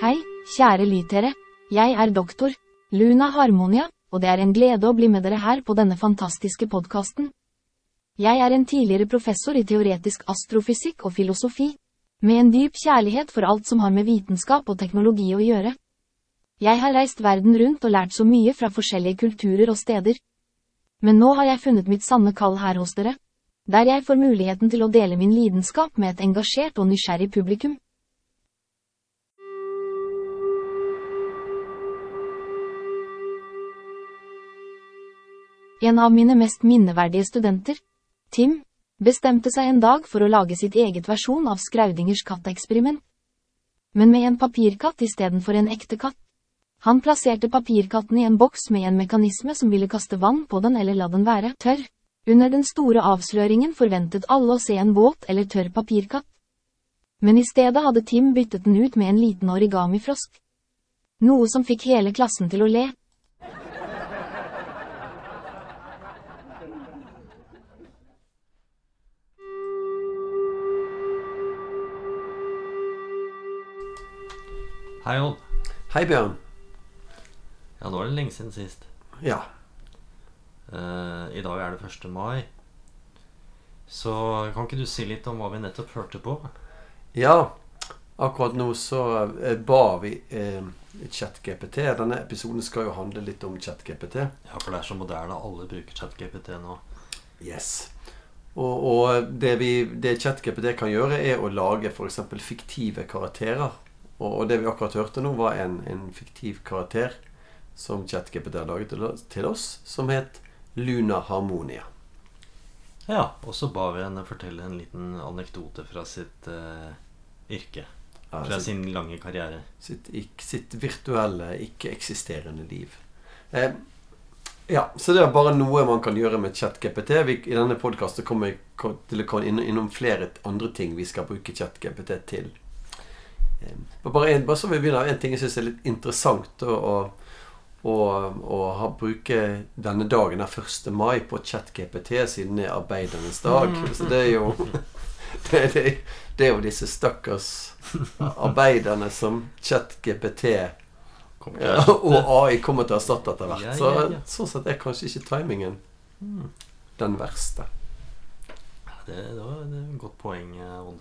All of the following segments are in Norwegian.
Hei, kjære lyttere. Jeg er doktor Luna Harmonia, og det er en glede å bli med dere her på denne fantastiske podkasten. Jeg er en tidligere professor i teoretisk astrofysikk og filosofi, med en dyp kjærlighet for alt som har med vitenskap og teknologi å gjøre. Jeg har reist verden rundt og lært så mye fra forskjellige kulturer og steder. Men nå har jeg funnet mitt sanne kall her hos dere, der jeg får muligheten til å dele min lidenskap med et engasjert og nysgjerrig publikum. En av mine mest minneverdige studenter, Tim, bestemte seg en dag for å lage sitt eget versjon av Skraudingers katteeksperiment. Men med en papirkatt istedenfor en ekte katt. Han plasserte papirkatten i en boks med en mekanisme som ville kaste vann på den eller la den være tørr. Under den store avsløringen forventet alle å se en våt eller tørr papirkatt. Men i stedet hadde Tim byttet den ut med en liten origami-frosk. Noe som fikk hele klassen til å le. Hei, Odd. Hei, Bjørn. Ja, nå er det lenge siden sist. Ja. Eh, I dag er det 1. mai. Så kan ikke du si litt om hva vi nettopp hørte på? Ja. Akkurat nå så eh, ba vi eh, ChatGPT. Denne episoden skal jo handle litt om ChatGPT. Ja, for det er så moderne. Alle bruker ChatGPT nå. Yes. Og, og det, vi, det ChatGPT kan gjøre, er å lage f.eks. fiktive karakterer. Og, og det vi akkurat hørte nå, var en, en fiktiv karakter som ChatGPT har laget til oss- som het Luna Harmonia. Ja, og så ba vi henne fortelle en liten anekdote fra sitt uh, yrke. Ja, Fra sitt, sin lange karriere. sitt, ikk- sitt virtuelle, ikke-eksisterende liv. Eh, ja, så det er bare noe man kan gjøre med ChatGPT. Vi, I denne podkasten kommer jeg til å komme inn, innom flere andre ting vi skal bruke ChatGPT til. Eh, bare, en, bare så vi begynner, en ting jeg syns er litt interessant å, å, å, ha, bruke denne dagen, den 1. mai, på ChatGPT siden det er arbeidernes dag. Så det er jo det, det, det er jo disse stakkars arbeiderne som ChatGPT Kommer ja, og AI kommer til å erstatte etter hvert. Så sånn sett er kanskje ikke timingen den verste. Ja, Det, det var det et godt poeng, eh, Odd.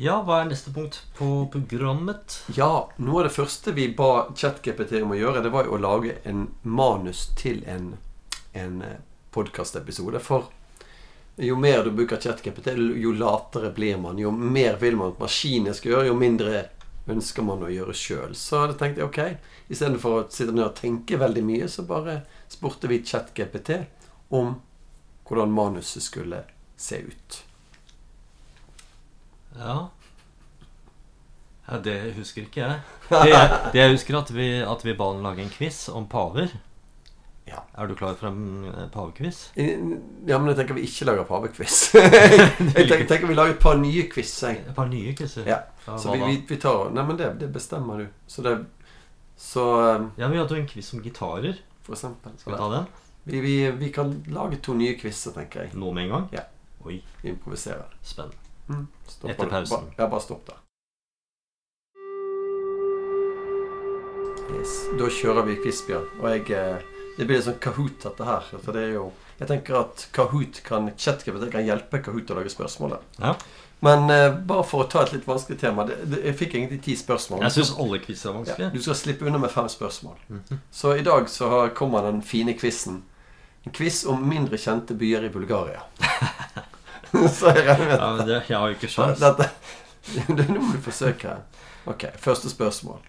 Ja, hva er neste punkt på programmet? Ja, noe av det første vi ba ChatGPT om å gjøre, det var jo å lage en manus til en, en podkastepisode. For jo mer du bruker ChatGPT, jo latere blir man. Jo mer vil man at maskinen skal gjøre, jo mindre ønsker man å gjøre sjøl. Så da tenkte jeg ok, istedenfor å sitte ned og tenke veldig mye, så bare spurte vi ChatGPT om hvordan manuset skulle se ut. Ja. ja det husker ikke jeg. Det jeg, det jeg husker, at vi, at vi ba han lage en quiz om paver. Ja. Er du klar for en pavekviss? pavequiz? Ja, men jeg tenker vi ikke lager pavekviss. jeg tenker, tenker vi lager et par nye quiz. Et par nye quizer. Ja. Så vi, vi, vi tar Nei, men det, det bestemmer du. Så det Så um, Ja, vi hadde jo en quiz om gitarer. for eksempel Skal vi ta den? vi, vi, vi kan lage to nye quizer, tenker jeg. Nå med en gang? Ja. Oi, Vi improviserer. spennende. Mm. Etter pausen. Ba, ja, bare stopp der. Yes. Da kjører vi Kvissbjørn. Bjørn. Og jeg eh, Det blir litt sånn Kahoot, dette her. For det er jo Jeg tenker at Kahoot kan ChatGPT kan hjelpe Kahoot å lage spørsmålet. Ja. Men uh, bare for å ta et litt vanskelig tema det, det, Jeg fikk egentlig ti spørsmål. Jeg syns alle quizer er ja. Du skal slippe unna med fem spørsmål. Mhm. Så i dag så kommer den fine quizen. En quiz om mindre kjente byer i Bulgaria. så jeg regner med Ja, men det, jeg har jo ikke sjans. dette, det, Nå må du forsøke. Ok, Første spørsmål.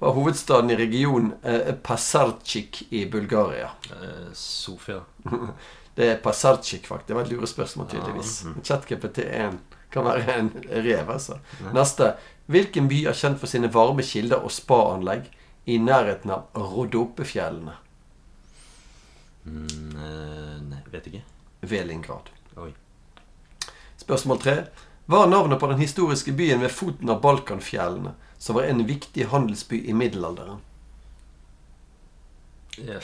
Hva er hovedstaden i regionen eh, Pasarchik i Bulgaria? Eh, Sofia. Det er Pasarchik, faktisk. Det var et lurespørsmål, tydeligvis. Mhm. ChatGPT er en, kan være en rev, altså. Neste. Hvilken by er kjent for sine varme kilder og spaanlegg i nærheten av Rodopefjellene? Mm, eh, nei, vet ikke. Velingrad. Oi. Spørsmål tre. Hva er navnet på den historiske byen ved foten av Balkanfjellene, som var en viktig handelsby i middelalderen? Jeg,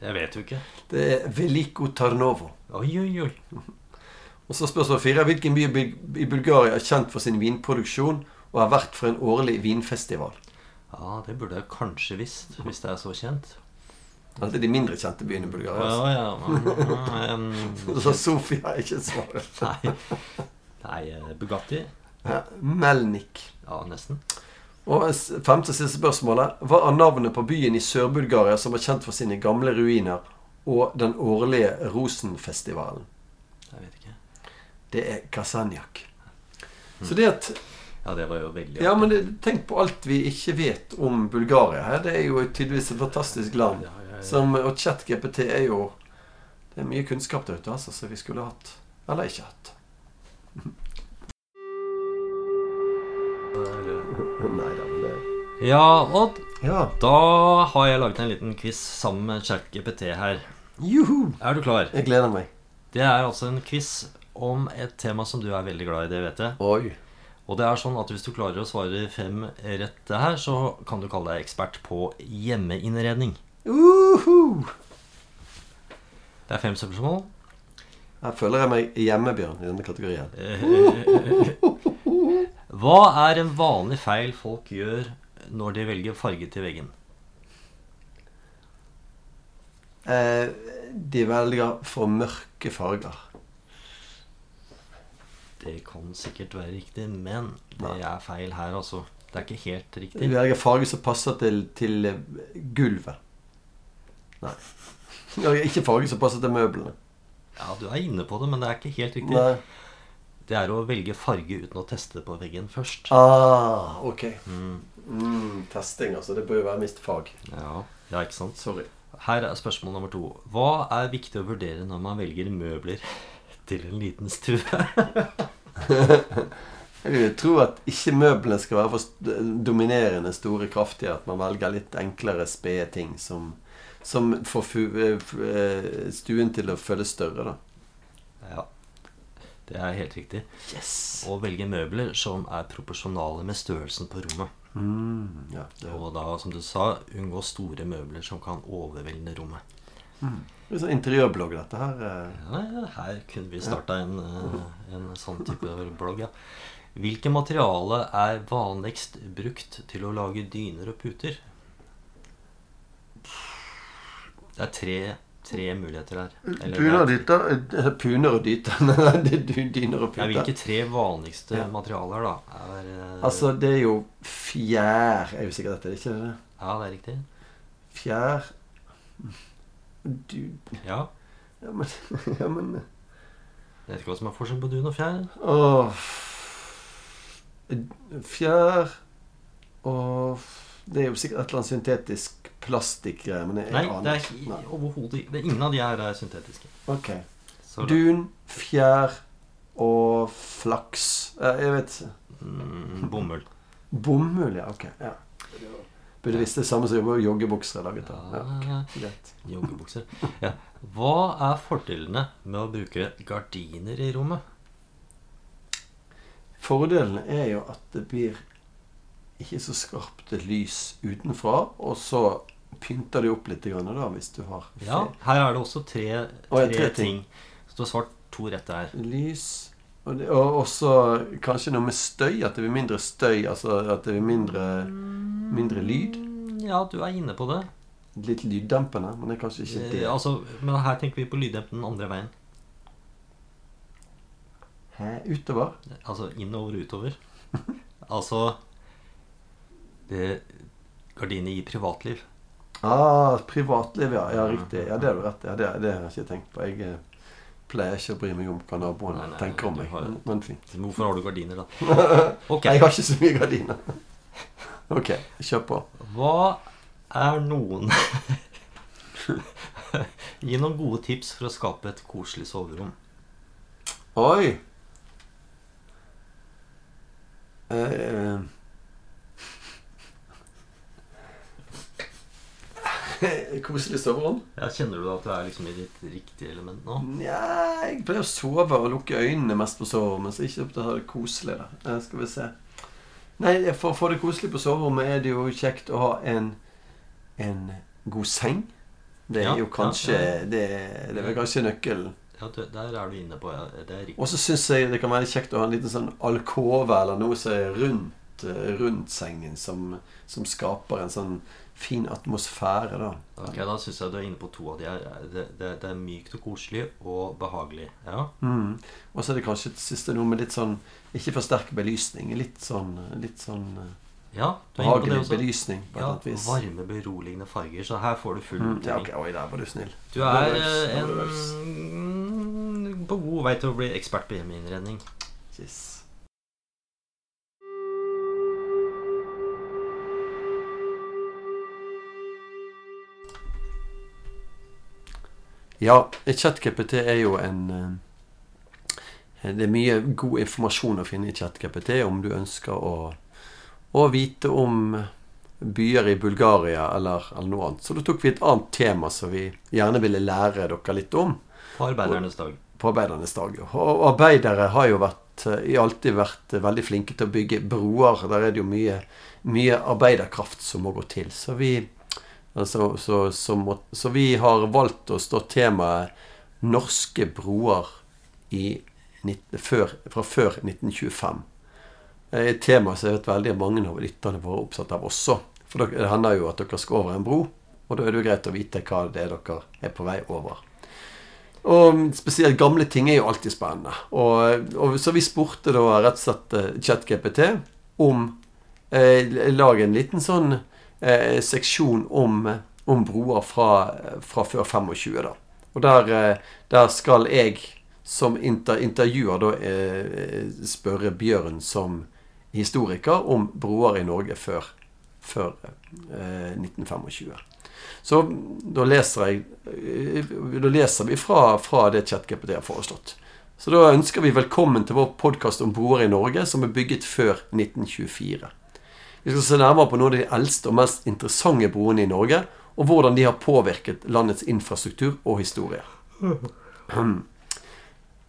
vet jo ikke. Det er Veliko Tarnovo. Oi, oi, oi. Og så spørsmål fire. Hvilken by i i Bulgaria er kjent for sin vinproduksjon og er vert for en årlig vinfestival. Ja, det burde jeg kanskje visst, hvis det er så kjent. Alltid de mindre kjente byene i Bulgaria. Ja, ja. men, mm, Så Sofia er ikke svaret. Nei, Nei eh, Bugatti. Ja, Melnik. Ja, nesten. Og femte og siste spørsmålet. Hva er navnet på byen i Sør-Bulgaria som er kjent for sine gamle ruiner og den årlige Rosenfestivalen? Jeg vet ikke. Det er Kasanjak. Så det at Ja, det var jo veldig Ja, men det, tenk på alt vi ikke vet om Bulgaria her. Det er jo tydeligvis et fantastisk land. Ja, ja. Som, og ChatGPT er jo Det er mye kunnskap der ute, altså, som vi skulle hatt. Eller ikke hatt. Nei da, men det Ja, Odd. Ja. da har jeg laget en liten quiz sammen med ChatGPT her. Juhu! Er du klar? Jeg gleder meg. Det er altså en quiz om et tema som du er veldig glad i, det vet jeg. Oi. Og det er sånn at hvis du klarer å svare fem rette her, så kan du kalle deg ekspert på hjemmeinnredning. Uhu! Det er fem spørsmål. Jeg føler jeg meg hjemmebjørn i denne kategorien. Hva er en vanlig feil folk gjør når de velger farge til veggen? Eh, de velger for mørke farger. Det kan sikkert være riktig, men det er feil her, altså. Det er ikke helt riktig. De velger farger som passer til, til gulvet. Nei. Jeg velger ikke farger som passer til møblene. Ja, du er inne på det, men det er ikke helt riktig. Nei. Det er å velge farge uten å teste det på veggen først. Ah, ok. Mm, Mm, testing, altså. Det bør jo være minst fag. ja, ja, ikke sant? Sorry. Her er spørsmål nummer to. Hva er viktig å vurdere når man velger møbler til en liten stue? Jeg tror at ikke møblene skal være for dominerende store, kraftige. At man velger litt enklere, spede ting som, som får eh, eh, stuen til å føles større, da. Ja, det er helt riktig. Yes! Og velge møbler som er proporsjonale med størrelsen på rommet. Mm, ja, det Og da, som du sa, unngå store møbler som kan overvelde rommet. Det er sånn interiørblogg, dette her. eh. Ja, ja, her kunne vi starta en, en sånn type blogg, ja. Hvilket materiale er vanligst brukt til å lage dyner og puter? Det er tre, tre muligheter her. Eller Puner dytter, er- eh, Puner og dyter. Det er dy- dyner og Ja, puter. hvilke tre vanligste Ja. materialer, da? Er, eh, Altså, det er jo fjær Er jo sikkert dette, det ikke det? Ja, det er riktig. Fjær Du Ja. Ja, men, ja, men Jeg vet ikke hva som er forskjellen på dun og fjær. Åh Fjær og Det er jo sikkert et eller annet syntetisk plastikkgreie, men jeg, jeg Nei, det er Nei. overhodet ikke. det Ingen av de her er syntetiske. Ok. Så Dun, fjær og flaks. Eh, Jeg vet ikke. mm, bomull. Bomull, ja. Ok. Ja. Burde visst det samme som joggebukser er laget av. Ja, Ja, Joggebukser. Ja. Hva er fordelene med å bruke gardiner i rommet? Fordelene er jo at det blir ikke så skarpt lys utenfra, og så pynter det opp litt grann, da, hvis du har Ja, her er det også tre, ja, tre, tre ting. ting. Så du har svart to rette her. lys. Og, det, og også kanskje noe med støy. At det blir mindre støy. Altså at det blir mindre, mindre lyd. Mm, Ja, du er inne på det. Litt lyddempende, men det er kanskje ikke det. Eh, altså, men her tenker vi på lyddempen den andre veien. Hæ? Utover? Altså innover og utover. altså det, Gardiner gir privatliv. Ah, privatliv, ja. Ja, riktig. Ja, det har du rett i. Ja, det, det har jeg ikke tenkt på. Jeg eh, pleier ikke å bry meg om hva naboene tenker om meg. har- Men, men fint. Hvorfor har du gardiner, da? Okay. Jeg har ikke så mye gardiner. Ok, kjør på. Hva er noen Gi noen gode tips for å skape et koselig soverom. Oi! Eh, eh, Koselig soverom? Ja, kjenner du da at du er liksom i ditt riktige element nå? Nja, jeg pleier å sove og lukke øynene mest på soverommet. Så ikke opptatt av det koselige. da Skal vi se. Nei, For å få det koselig på soverommet er det jo kjekt å ha en, en god seng. Det er Ja, jo kanskje ja. Det, det er vel kanskje nøkkelen. Ja, Der er du inne på ja. Det er riktig. Og så syns jeg det kan være kjekt å ha en liten sånn alkove eller noe som er rund. Rundt, eh, rundt sengen som, som skaper en sånn fin atmosfære, da. Ok, Da syns jeg du er inne på to av de her. Det, det, det er mykt og koselig og behagelig. Ja. Mm. Og så er det kanskje til siste noe med litt sånn Ikke for sterk belysning. Litt sånn, litt sånn eh, ja det behagelig belysning. på Ja, vis. varme, beroligende farger. Så her får du full Mm, ja, okay. Oi, der var du snill. Du er eh, det det en på god vei til å bli ekspert på hjemmeinnredning. Yes. Ja, ChatGPT er jo en eh, Det er mye god informasjon å finne i ChatGPT om du ønsker å, å vite om byer i Bulgaria eller, eller noe annet. Så da tok vi et annet tema som vi gjerne ville lære dere litt om På arbeidernes dag. på arbeidernes dag. Og arbeidere har jo vært, eh, alltid vært veldig flinke til å bygge broer. Der er det jo mye, mye arbeiderkraft som må gå til. Så vi, altså, så, så, må, så vi har valgt å stå temaet 'Norske broer i, 19 før, fra før 1925'. Det er et tema som jeg vet veldig mange av lytterne våre er opptatt av også. For det hender jo at dere skal over en bro, og da er det jo greit å vite hva det er dere er på vei over. Og spesielt gamle ting er jo alltid spennende. Og, og Så vi spurte da rett og slett eh, ChatGPT om eh, Lag en liten sånn eh, seksjon om, om broer fra, fra før 25, da. Og der, eh, der skal jeg som inter, intervjuer da eh, spørre Bjørn som historiker om broer i Norge før, før eh, 1925. Så da leser, jeg, eh, da leser vi fra, fra det ChatGPT har foreslått. Så da ønsker vi velkommen til vår podkast om broer i Norge som er bygget før 1924. Vi skal se nærmere på noen av de eldste og mest interessante broene i Norge, og hvordan de har påvirket landets infrastruktur og historie.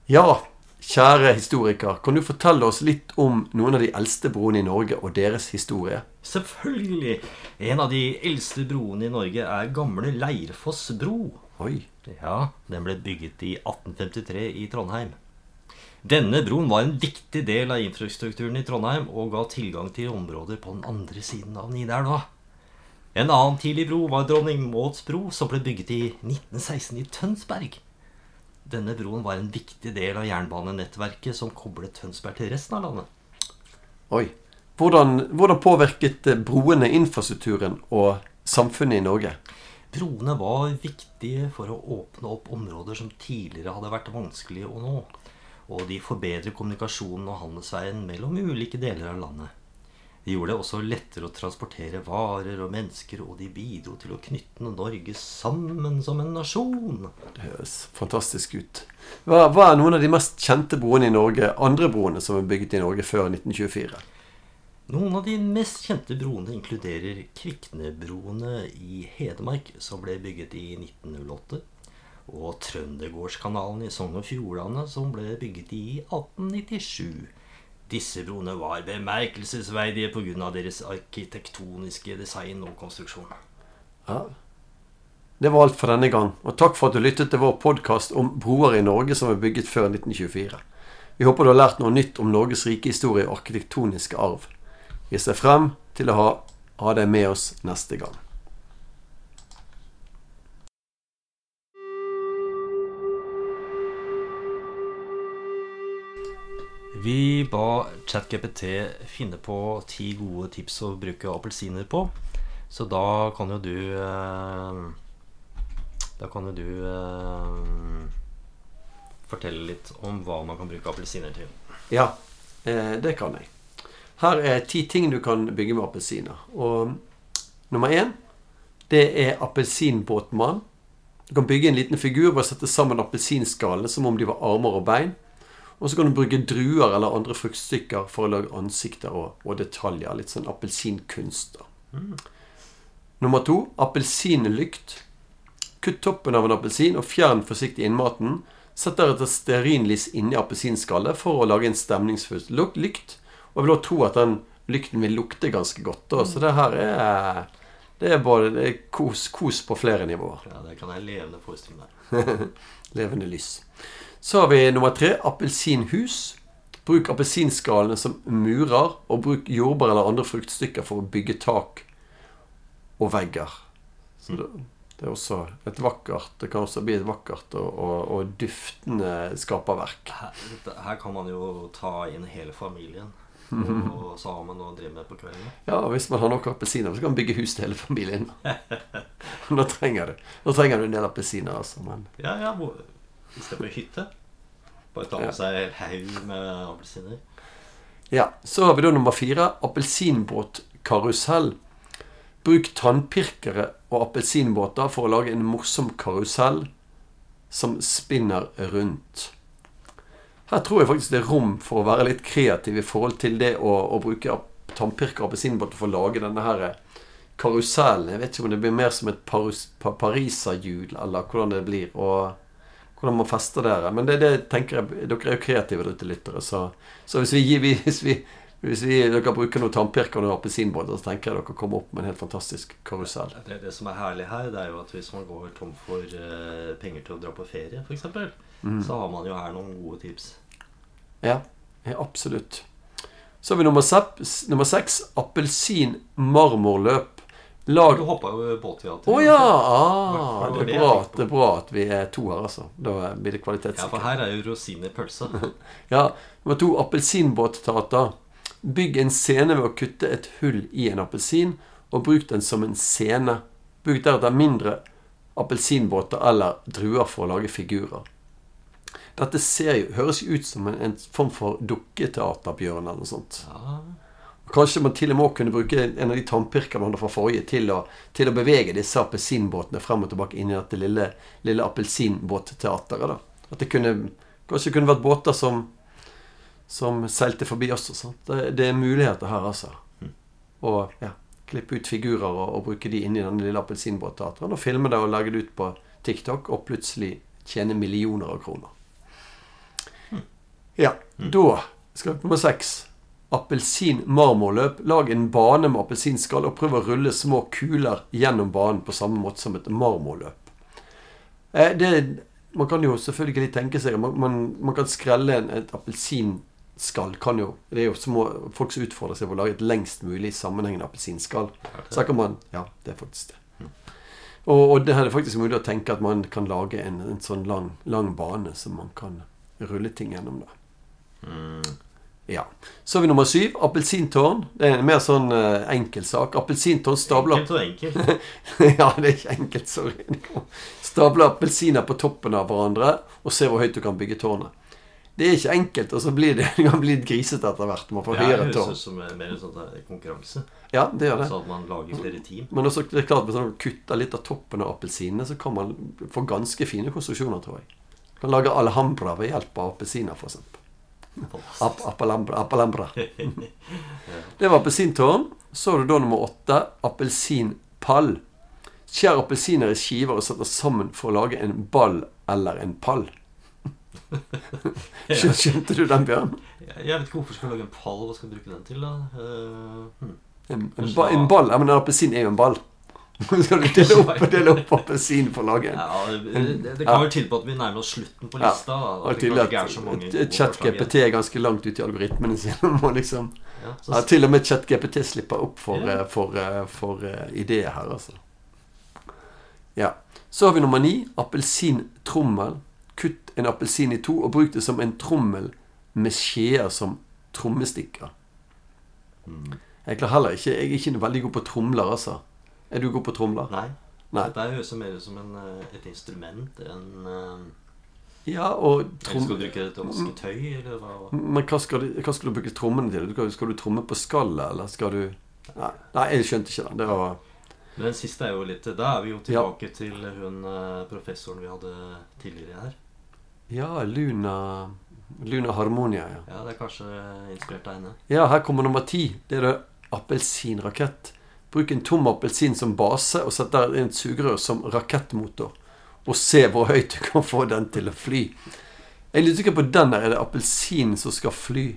Ja, kjære historiker, kan du fortelle oss litt om noen av de eldste broene i Norge og deres historie? Selvfølgelig! En av de eldste broene i Norge er gamle Leirfoss bro. Oi. Ja, den ble bygget i 1853 i Trondheim. Denne broen var en viktig del av infrastrukturen i Trondheim og ga tilgang til områder på den andre siden av Nidelva. En annen tidlig bro var Dronning Mauds bro, som ble bygget i 1916 i Tønsberg. Denne broen var en viktig del av jernbanenettverket som koblet Tønsberg til resten av landet. Oi. Hvordan, hvordan påvirket broene infrastrukturen og samfunnet i Norge? Broene var viktige for å åpne opp områder som tidligere hadde vært vanskelig å nå. Og de forbedrer kommunikasjonen og handelsveien mellom ulike deler av landet. De gjorde det også lettere å transportere varer og mennesker, og de bidro til å knytte Norge sammen som en nasjon. Det høres fantastisk ut. Hva, hva er noen av de mest kjente broene i Norge, andre broene som er bygget i Norge før 1924? Noen av de mest kjente broene inkluderer Kviknebroene i Hedmark, som ble bygget i 1908, og Trøndergårdskanalen i Sogn og Fjordane, som ble bygget i 1897. Disse broene var bemerkelsesverdige pga. deres arkitektoniske design og konstruksjon. Ja. Det var alt for denne gang, og takk for at du lyttet til vår podkast om broer i Norge som er bygget før 1924. Vi håper du har lært noe nytt om Norges rike historie og arkitektoniske arv. Vi ser frem til å ha, ha deg med oss neste gang. Vi ba ChatGPT finne på ti gode tips å bruke appelsiner på. Så da kan jo du eh, Da kan jo du eh, fortelle litt om hva man kan bruke appelsiner til. Ja, eh, det kan jeg. Her er ti ting du kan bygge med appelsiner. Og nummer én, det er appelsinbåtmann. Du kan bygge en liten figur ved å sette sammen appelsinskallene som om de var armer og bein. Og så kan du bruke druer eller andre fruktstykker for å lage ansikter og, og detaljer. Litt sånn appelsinkunst. Mm. Nummer to appelsinlykt. Kutt toppen av en appelsin og fjern forsiktig innmaten. Sett deretter stearinlys inni appelsinskallet for å lage en stemningsfull lykt. Og jeg vil også tro at den lykten vil lukte ganske godt. Da. Så det her er det er både det er kos, kos på flere nivåer. Ja, Det kan jeg levende forestille meg. Levende lys. Så har vi nummer tre appelsinhus. Bruk appelsinskallene som murer, og bruk jordbær eller andre fruktstykker for å bygge tak og vegger. Så det, det er også et vakkert Det kan også bli et vakkert og, og, og duftende skaperverk. Her, her kan man jo ta inn hele familien og sammen og drive med på kvelden. Ja, hvis man har nok appelsiner, så kan man bygge hus til hele familien. da trenger du Da trenger du en del appelsiner, altså. Men Ja, ja, I stedet for hytte. Bare ta Ja. med seg en haug med appelsiner. Ja, Så har vi da nummer fire. Appelsinbåtkarusell. Bruk tannpirkere og appelsinbåter for å lage en morsom karusell som spinner rundt. Her tror jeg faktisk det er rom for å være litt kreativ i forhold til det å, å bruke tannpirker og appelsinbåter for å lage denne her karusellen. Jeg vet ikke om det blir mer som et par, par, pariserhjul, eller hvordan det blir. og hvordan man fester dere. Men det, det tenker jeg, dere er jo kreative lyttere. Så, så hvis, vi, hvis, vi, hvis vi, dere bruker noen tannpirker og noen appelsinbåter, så tenker jeg dere kommer opp med en helt fantastisk karusell. Det, det som er herlig her, det er jo at hvis man går tom for uh, penger til å dra på ferie, f.eks., Mm. så har man jo her noen gode tips. Ja, ja absolutt. Så har vi nummer, sepp, nummer seks. Appelsin-marmorløp. Lag Du hoppa jo båtteater. Å ja! Hva Ah, det, er bra, det er bra at vi er to her, altså. Da blir det Ja, for her er jo rosin i pølsa. Ja, nummer to. Appelsinbåtteater. Bygg en scene ved å kutte et hull i en appelsin, og bruk den som en scene. Bruk deretter mindre appelsinbåter eller druer for å lage figurer. Dette ser jo, høres ut som en, en form for dukketeaterbjørn eller noe sånt. Ja, Kanskje man til og med kunne bruke en av de tannpirkene man hadde fra forrige, til å, til å bevege disse appelsinbåtene frem og tilbake inn i dette lille, lille appelsinbåtteateret. At det kunne, kanskje kunne vært båter som, som seilte forbi oss. Det, det er muligheter her, altså. Og ja, klippe ut figurer og, og bruke de inn i denne lille appelsinbåtteateren. Og filme det og legge det ut på TikTok, og plutselig tjene millioner av kroner. Ja, da skal vi på nummer seks. Appelsin-marmorløp. Lag en bane med appelsinskall og prøv å rulle små kuler gjennom banen på samme måte som et marmorløp. Eh, det, man kan jo selvfølgelig tenke seg man, man, man kan skrelle en, et appelsinskall. Kan jo, det er jo små folk som utfordrer seg på å lage et lengst mulig sammenhengende appelsinskall. Så kan man Ja, det er faktisk det. Og, og det er faktisk mulig å tenke at man kan lage en, en sånn lang, lang bane som man kan rulle ting gjennom. da. Ja. Så har vi nummer syv. Appelsintårn. Det er en mer sånn uh, enkel sak. Appelsintårn stabler Enkelt og enkelt. Ja, det er ikke enkelt, sorry. Stabler appelsiner på toppen av hverandre og se hvor høyt du kan bygge tårnet. Det er ikke enkelt, og så blir det, det kan bli litt grisete etter hvert. Man får Det høyere høres tårn. ut som mer en sånn konkurranse. Ja, det gjør det. Så at man lager flere team. Men også, det er klart, hvis man kutter litt av toppen av appelsinene, så kan man få ganske fine konstruksjoner, tror jeg. Man kan lage alhambra ved hjelp av appelsiner, f.eks. App, appalambra. appalambra. Det var appelsintårn. Så har du da nummer åtte. Appelsinpall. Skjær appelsiner i skiver og setter sammen for å lage en ball eller en pall. Skjønte, du den, Bjørn? Jeg vet ikke hvorfor skal lage en pall. Hva skal du bruke den til, da? Eh, hm. En, en, ba, en ball? Ja, men en appelsin er jo en ball. Skal du dele opp, dele opp appelsin for å? Ja, det, det, kan vel tyde på at vi nærmer oss slutten på Ja. lista. da. Og At er at et chat-GPT er ganske langt ute i algoritmene sine. Liksom, Ja, ja, til og med ChatGPT slipper opp for, Ja. for, for, eh, for eh, ideer her, altså. Ja. Så har vi nummer ni. Appelsintrommel. Kutt en appelsin i to og bruk det som en trommel med skjeer som trommestikker. Mm. Jeg heller ikke Jeg er ikke veldig god på tromler, altså. Er du god på tromler? Nei. Nei. Dette høres mer ut som en, eh, et instrument enn eh, Ja, og Eller trom... skal du bruke vaske tøy, eller hva? Men hva skal, du, hva skal du bruke trommene til? Skal, skal du tromme på skallet, eller skal du Nei, nei jeg skjønte ikke det. Det var Men den siste er jo litt Da er vi jo tilbake til hun eh, professoren vi hadde tidligere her. Ja, Luna Luna Harmonia, ja. Ja, det er kanskje inspirert av henne. Ja, her kommer nummer ti. Det er det appelsinrakett. Bruk en tom appelsin som base, og sett der inn et sugerør som rakettmotor. Og se hvor høyt du kan få den til å fly. Jeg er på den der. Er det appelsinen som skal fly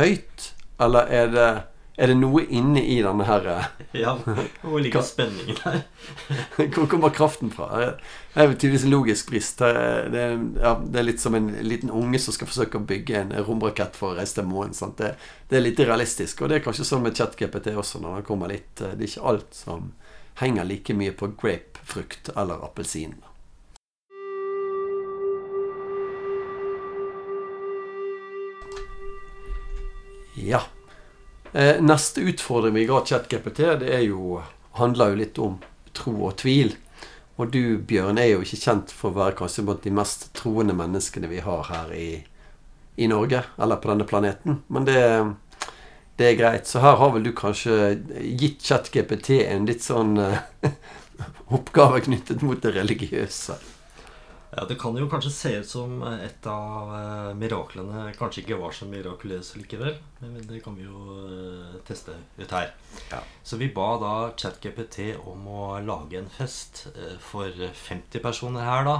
høyt? Eller er det Er det noe inne i denne her eh, Ja, Hvor ligger spenningen her? Hvor kommer kraften fra? Det er tydeligvis en logisk brist. Det er, ja, det er litt som en liten unge som skal forsøke å bygge en romrakett for å reise til månen. Det, det er litt realistisk. Og det er kanskje sånn med ChatGPT også, når det kommer litt eh, Det er ikke alt som henger like mye på grapefrukt eller appelsin. Ja. Eh, neste utfordring vi ga ChatGPT, det er jo, handler jo litt om tro og tvil. Og du, Bjørn, er jo ikke kjent for å være kanskje blant de mest troende menneskene vi har her i, i Norge, eller på denne planeten. Men det, det, er greit. Så her har vel du kanskje gitt ChatGPT en litt sånn eh, oppgave knyttet mot det religiøse. Ja, Det kan jo kanskje se ut som et av eh, miraklene kanskje ikke var så mirakuløse likevel. Men det kan vi jo eh, teste ut her. Ja. Så vi ba da ChatGPT om å lage en fest eh, for 50 personer her, da.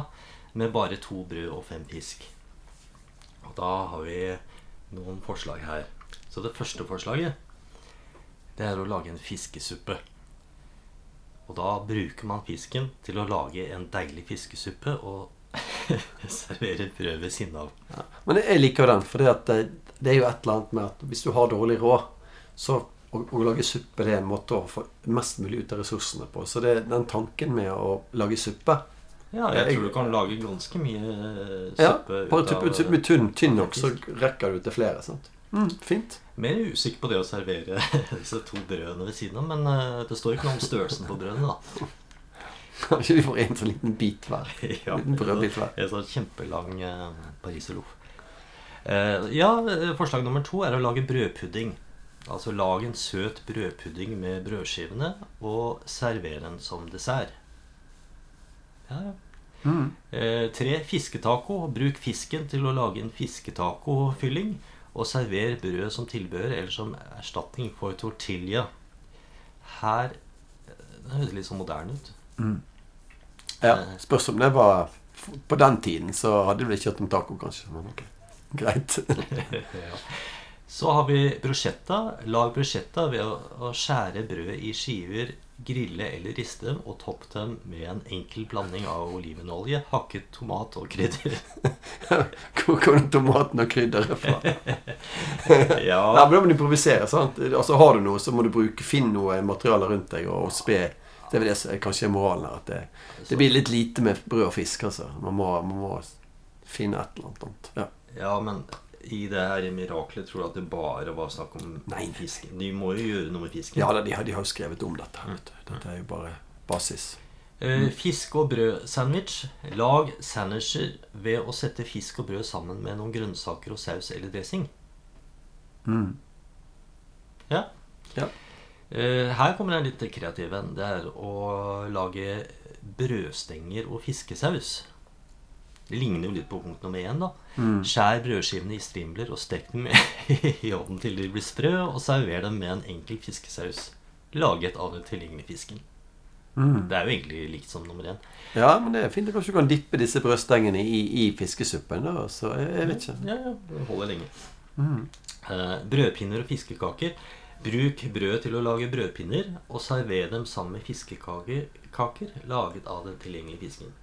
Med bare to brød og fem fisk. Og da har vi noen forslag her. Så det første forslaget, det er å lage en fiskesuppe. Og da bruker man fisken til å lage en deilig fiskesuppe og serverer brød ved siden av. Ja. Men jeg liker den, for det, det, er jo et eller annet med at hvis du har dårlig råd, så å, å, lage suppe det er en måte å få mest mulig ut av ressursene på. Så det er den tanken med å lage suppe Ja, jeg, jeg tror du kan lage ganske mye suppe ja, bare type av Med tynn, tynn nok, så rekker du til flere. sant? Mm, fint. Mer usikker på det å servere disse to brødene ved siden av, men uh, det står ikke noe om størrelsen på brødene, da. Kanskje vi får en sånn liten bit hver. ja, liten brødbit hver. En sånn kjempelang uh, pariserloff. Eh, ja, forslag nummer to er å lage brødpudding. Altså lag en søt brødpudding med brødskivene og server den som dessert. Ja, ja. Mm. Eh, tre fisketaco. Bruk fisken til å lage en fisketacofylling. Og server brød som tilbehør eller som erstatning for tortilla. Her Det høres litt sånn moderne ut. Mm. Ja, spørs om det var På den tiden så hadde du kjørt om taco, kanskje. Men ok, greit. ja. Så har vi bruschetta. Lag bruschetta ved å, å skjære brødet i skiver, grille eller riste dem, og topp dem med en enkel blanding av olivenolje, hakket tomat og krydder. Hvor kom tomaten og krydderet fra? ja. Nei, men Da må du improvisere. sant? Altså Har du noe, så må du bruke, finne noe materiale rundt deg og spe det er vel det som kanskje er moralen her. At det, det, blir litt lite med brød og fisk. altså. Man må, man må finne et eller annet. Ja. ja, men i det her miraklet tror du at det bare var snakk om Nei. fisk? De må jo gjøre noe med fisken. Ja, de, de har jo skrevet om dette. her, vet du. Dette er jo bare basis. Mm. fisk og brød-sandwich. Lag sandwicher ved å sette fisk og brød sammen med noen grønnsaker og saus eller dressing. Mm. Ja. Ja. Eh, her kommer jeg litt kreativ en. Det er å lage brødstenger og fiskesaus. Det ligner jo litt på punkt nummer én. da Mm. Skjær brødskivene i strimler og stek dem i ovnen til de blir sprø, og server dem med en enkel fiskesaus laget av den tilgjengelige fisken. Mm. Det er jo egentlig likt som nummer én. Ja, men det er fint. Kanskje du kan dippe disse brødstengene i, i fiskesuppen. da, så jeg, jeg vet ikke. Ja, ja, det holder lenge. Mm. Eh, brødpinner og fiskekaker. Bruk brød til å lage brødpinner, og server dem sammen med fiskekaker kaker laget av den tilgjengelige fisken.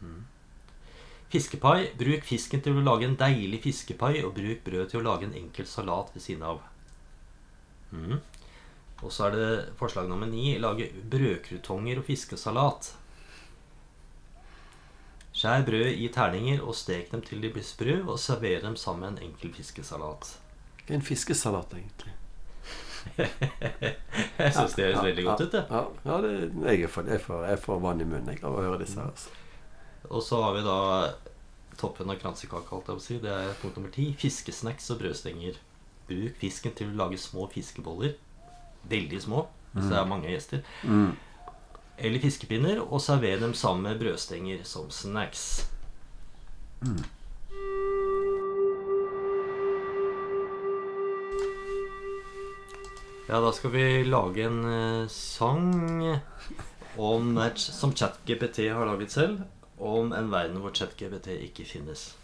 Mm. Fiskepai. Bruk fisken til å lage en deilig fiskepai, og bruk brød til å lage en enkel salat ved siden av. Mm. Og så er det forslag nummer ni. Lage brødkrutonger og fiskesalat. Skjær brød i terninger og stek dem til de blir sprø, og server dem sammen med en enkel fiskesalat. En fiskesalat, egentlig. Jeg syns det høres veldig godt ut, det. Ja, ja det, jeg, får, jeg, får, jeg får vann i munnen jeg, av å høre disse her. Altså. Og så har vi da toppen av kransekaka, holdt jeg på å si. Det er punkt nummer ti. Fiskesnacks og brødstenger. Bruk fisken til å lage små fiskeboller. Veldig små, hvis det er mange gjester. Mm. Eller fiskepinner, og server dem sammen med brødstenger som snacks. Ja, da skal vi lage en eh, sang om, som ChatGPT har laget selv, om en verden hvor ChatGPT ikke finnes.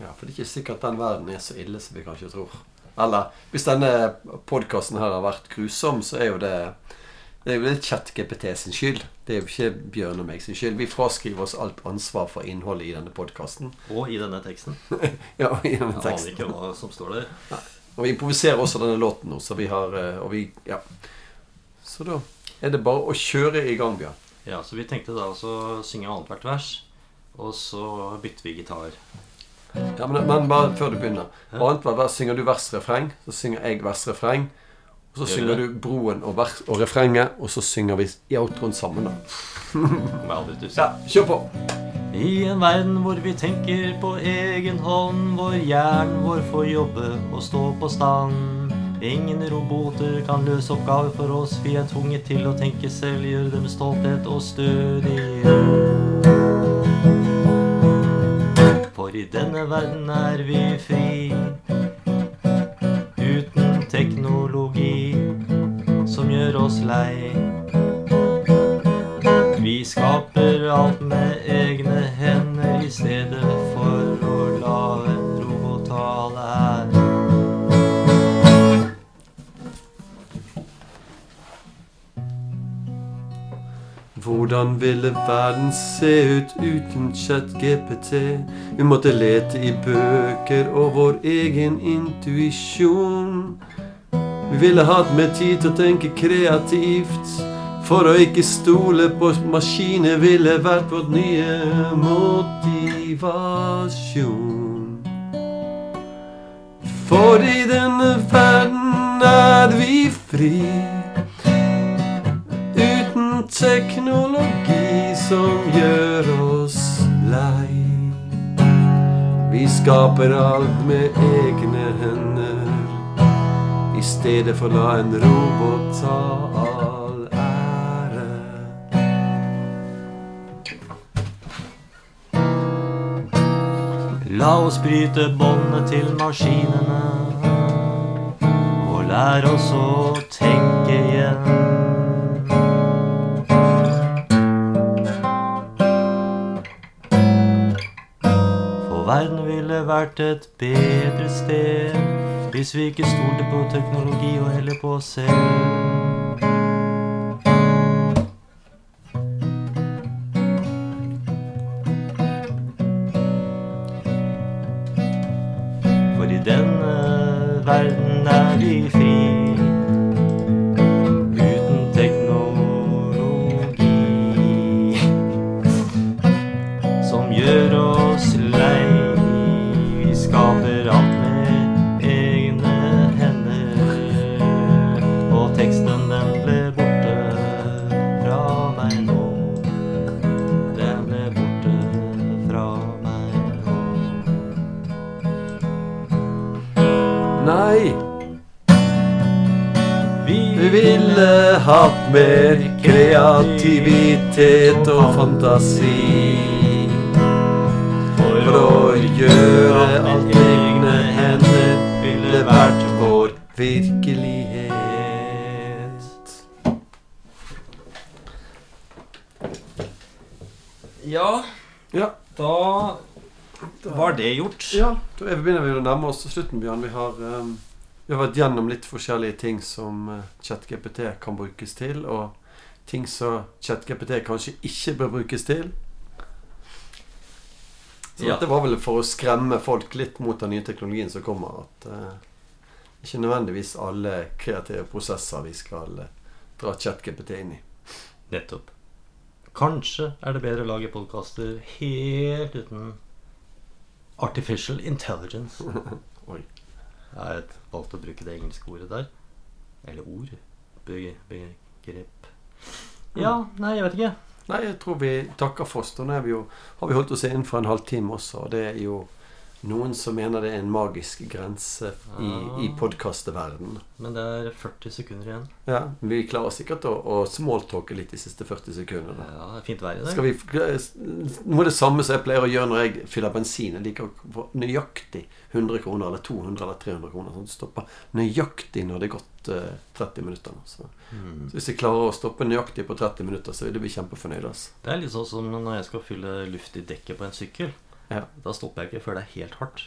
Ja, For det er ikke sikkert den verden er så ille som vi kanskje tror. Eller hvis denne podkasten her har vært grusom, så er jo det det er jo litt ChatGPT sin skyld. Det er jo ikke Bjørn og meg sin skyld. Vi fraskriver oss alt ansvar for innholdet i denne podkasten. Og i denne teksten. Ja, i denne teksten. Jeg aner ikke hva som står der. Og vi improviserer også denne låten nå, så vi har eh, Og vi Ja. Så da er det bare å kjøre i gang, Bjørn. Ja, Så vi tenkte da å synge annethvert vers, og så bytter vi gitar. Ja, men, men bare før du begynner. Annethvert vers synger du vers-refreng, så synger jeg vers-refreng. Og så Gjør synger du broen og, vers, og refrenget, og så synger vi i outroen sammen, da. Ja, kjør på. I en verden hvor vi tenker på egen hånd, hvor hjernen vår får jobbe og stå på stand. Ingen roboter kan løse oppgaver for oss, vi er tvunget til å tenke selv, gjøre det med stolthet og stødighet. For i denne verden er vi fri, uten teknologi som gjør oss lei. Vi skaper alt med stedet for å la en robot tale her. Hvordan ville verden se ut uten chat-GPT? Vi måtte lete i bøker og vår egen intuisjon. Vi ville hatt mer tid til å tenke kreativt. For å ikke stole på maskiner ville vært vårt nye motivasjon. For i denne verden er vi fri. Uten teknologi som gjør oss lei. Vi skaper alt med egne hender. I stedet for å la en robot ta all La oss bryte båndet til maskinene og lære oss å tenke igjen. For verden ville vært et bedre sted hvis vi ikke stolte på teknologi og heller på oss selv. Kreativitet og fantasi. For å gjøre alt med egne hender ville vært vår virkelighet. Ja, Ja, da var det gjort. ja da er begynner vi å nærme oss slutten, Bjørn. Vi har, um, vi har vært gjennom litt forskjellige ting som uh, ChatGPT kan brukes til, og ting som ChatGPT kanskje ikke bør brukes til. Så Ja. dette var vel for å skremme folk litt mot den nye teknologien som kommer. At uh, ikke nødvendigvis alle kreative prosesser vi skal uh, dra ChatGPT inn i. Nettopp. Kanskje er det bedre å lage podkaster helt uten artificial intelligence. Oi. Jeg har valgt å bruke det engelske ordet der. Eller ord. Be begrep. Ja, nei, jeg vet ikke. Nei, jeg tror vi takker for oss. Da har vi holdt oss innenfor en halvtime også. Og det er jo noen som mener det er en magisk grense i, i Ah. podkastverden. Men det er 40 sekunder igjen. Ja, vi klarer sikkert å, å smalltalke litt de siste 40 sekundene. Ja, det er fint vær i dag. Noe av det samme som jeg pleier å gjøre når jeg fyller bensin. Jeg liker å få nøyaktig 100 kroner, eller 200 eller 300 kroner. Sånn stopper nøyaktig når det er gått uh, 30 minutter. Så, Mm. så hvis jeg klarer å stoppe nøyaktig på 30 minutter, så vil jeg bli kjempefornøyd. Altså. Det er litt sånn som når jeg skal fylle luft i dekket på en sykkel. Ja. Da stopper jeg ikke før det er helt hardt.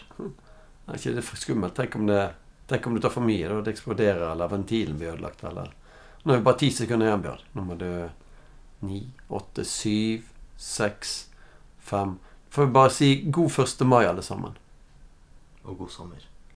Er ikke det skummelt? Tenk om det Tenk om du tar for mye, og Det eksploderer, eller ventilen blir ødelagt, eller Nå er vi bare ti sekunder igjen, Bjørn. Nå må du Ni, åtte, syv, seks, fem Får vi bare si god 1. mai, alle sammen. Og god sommer.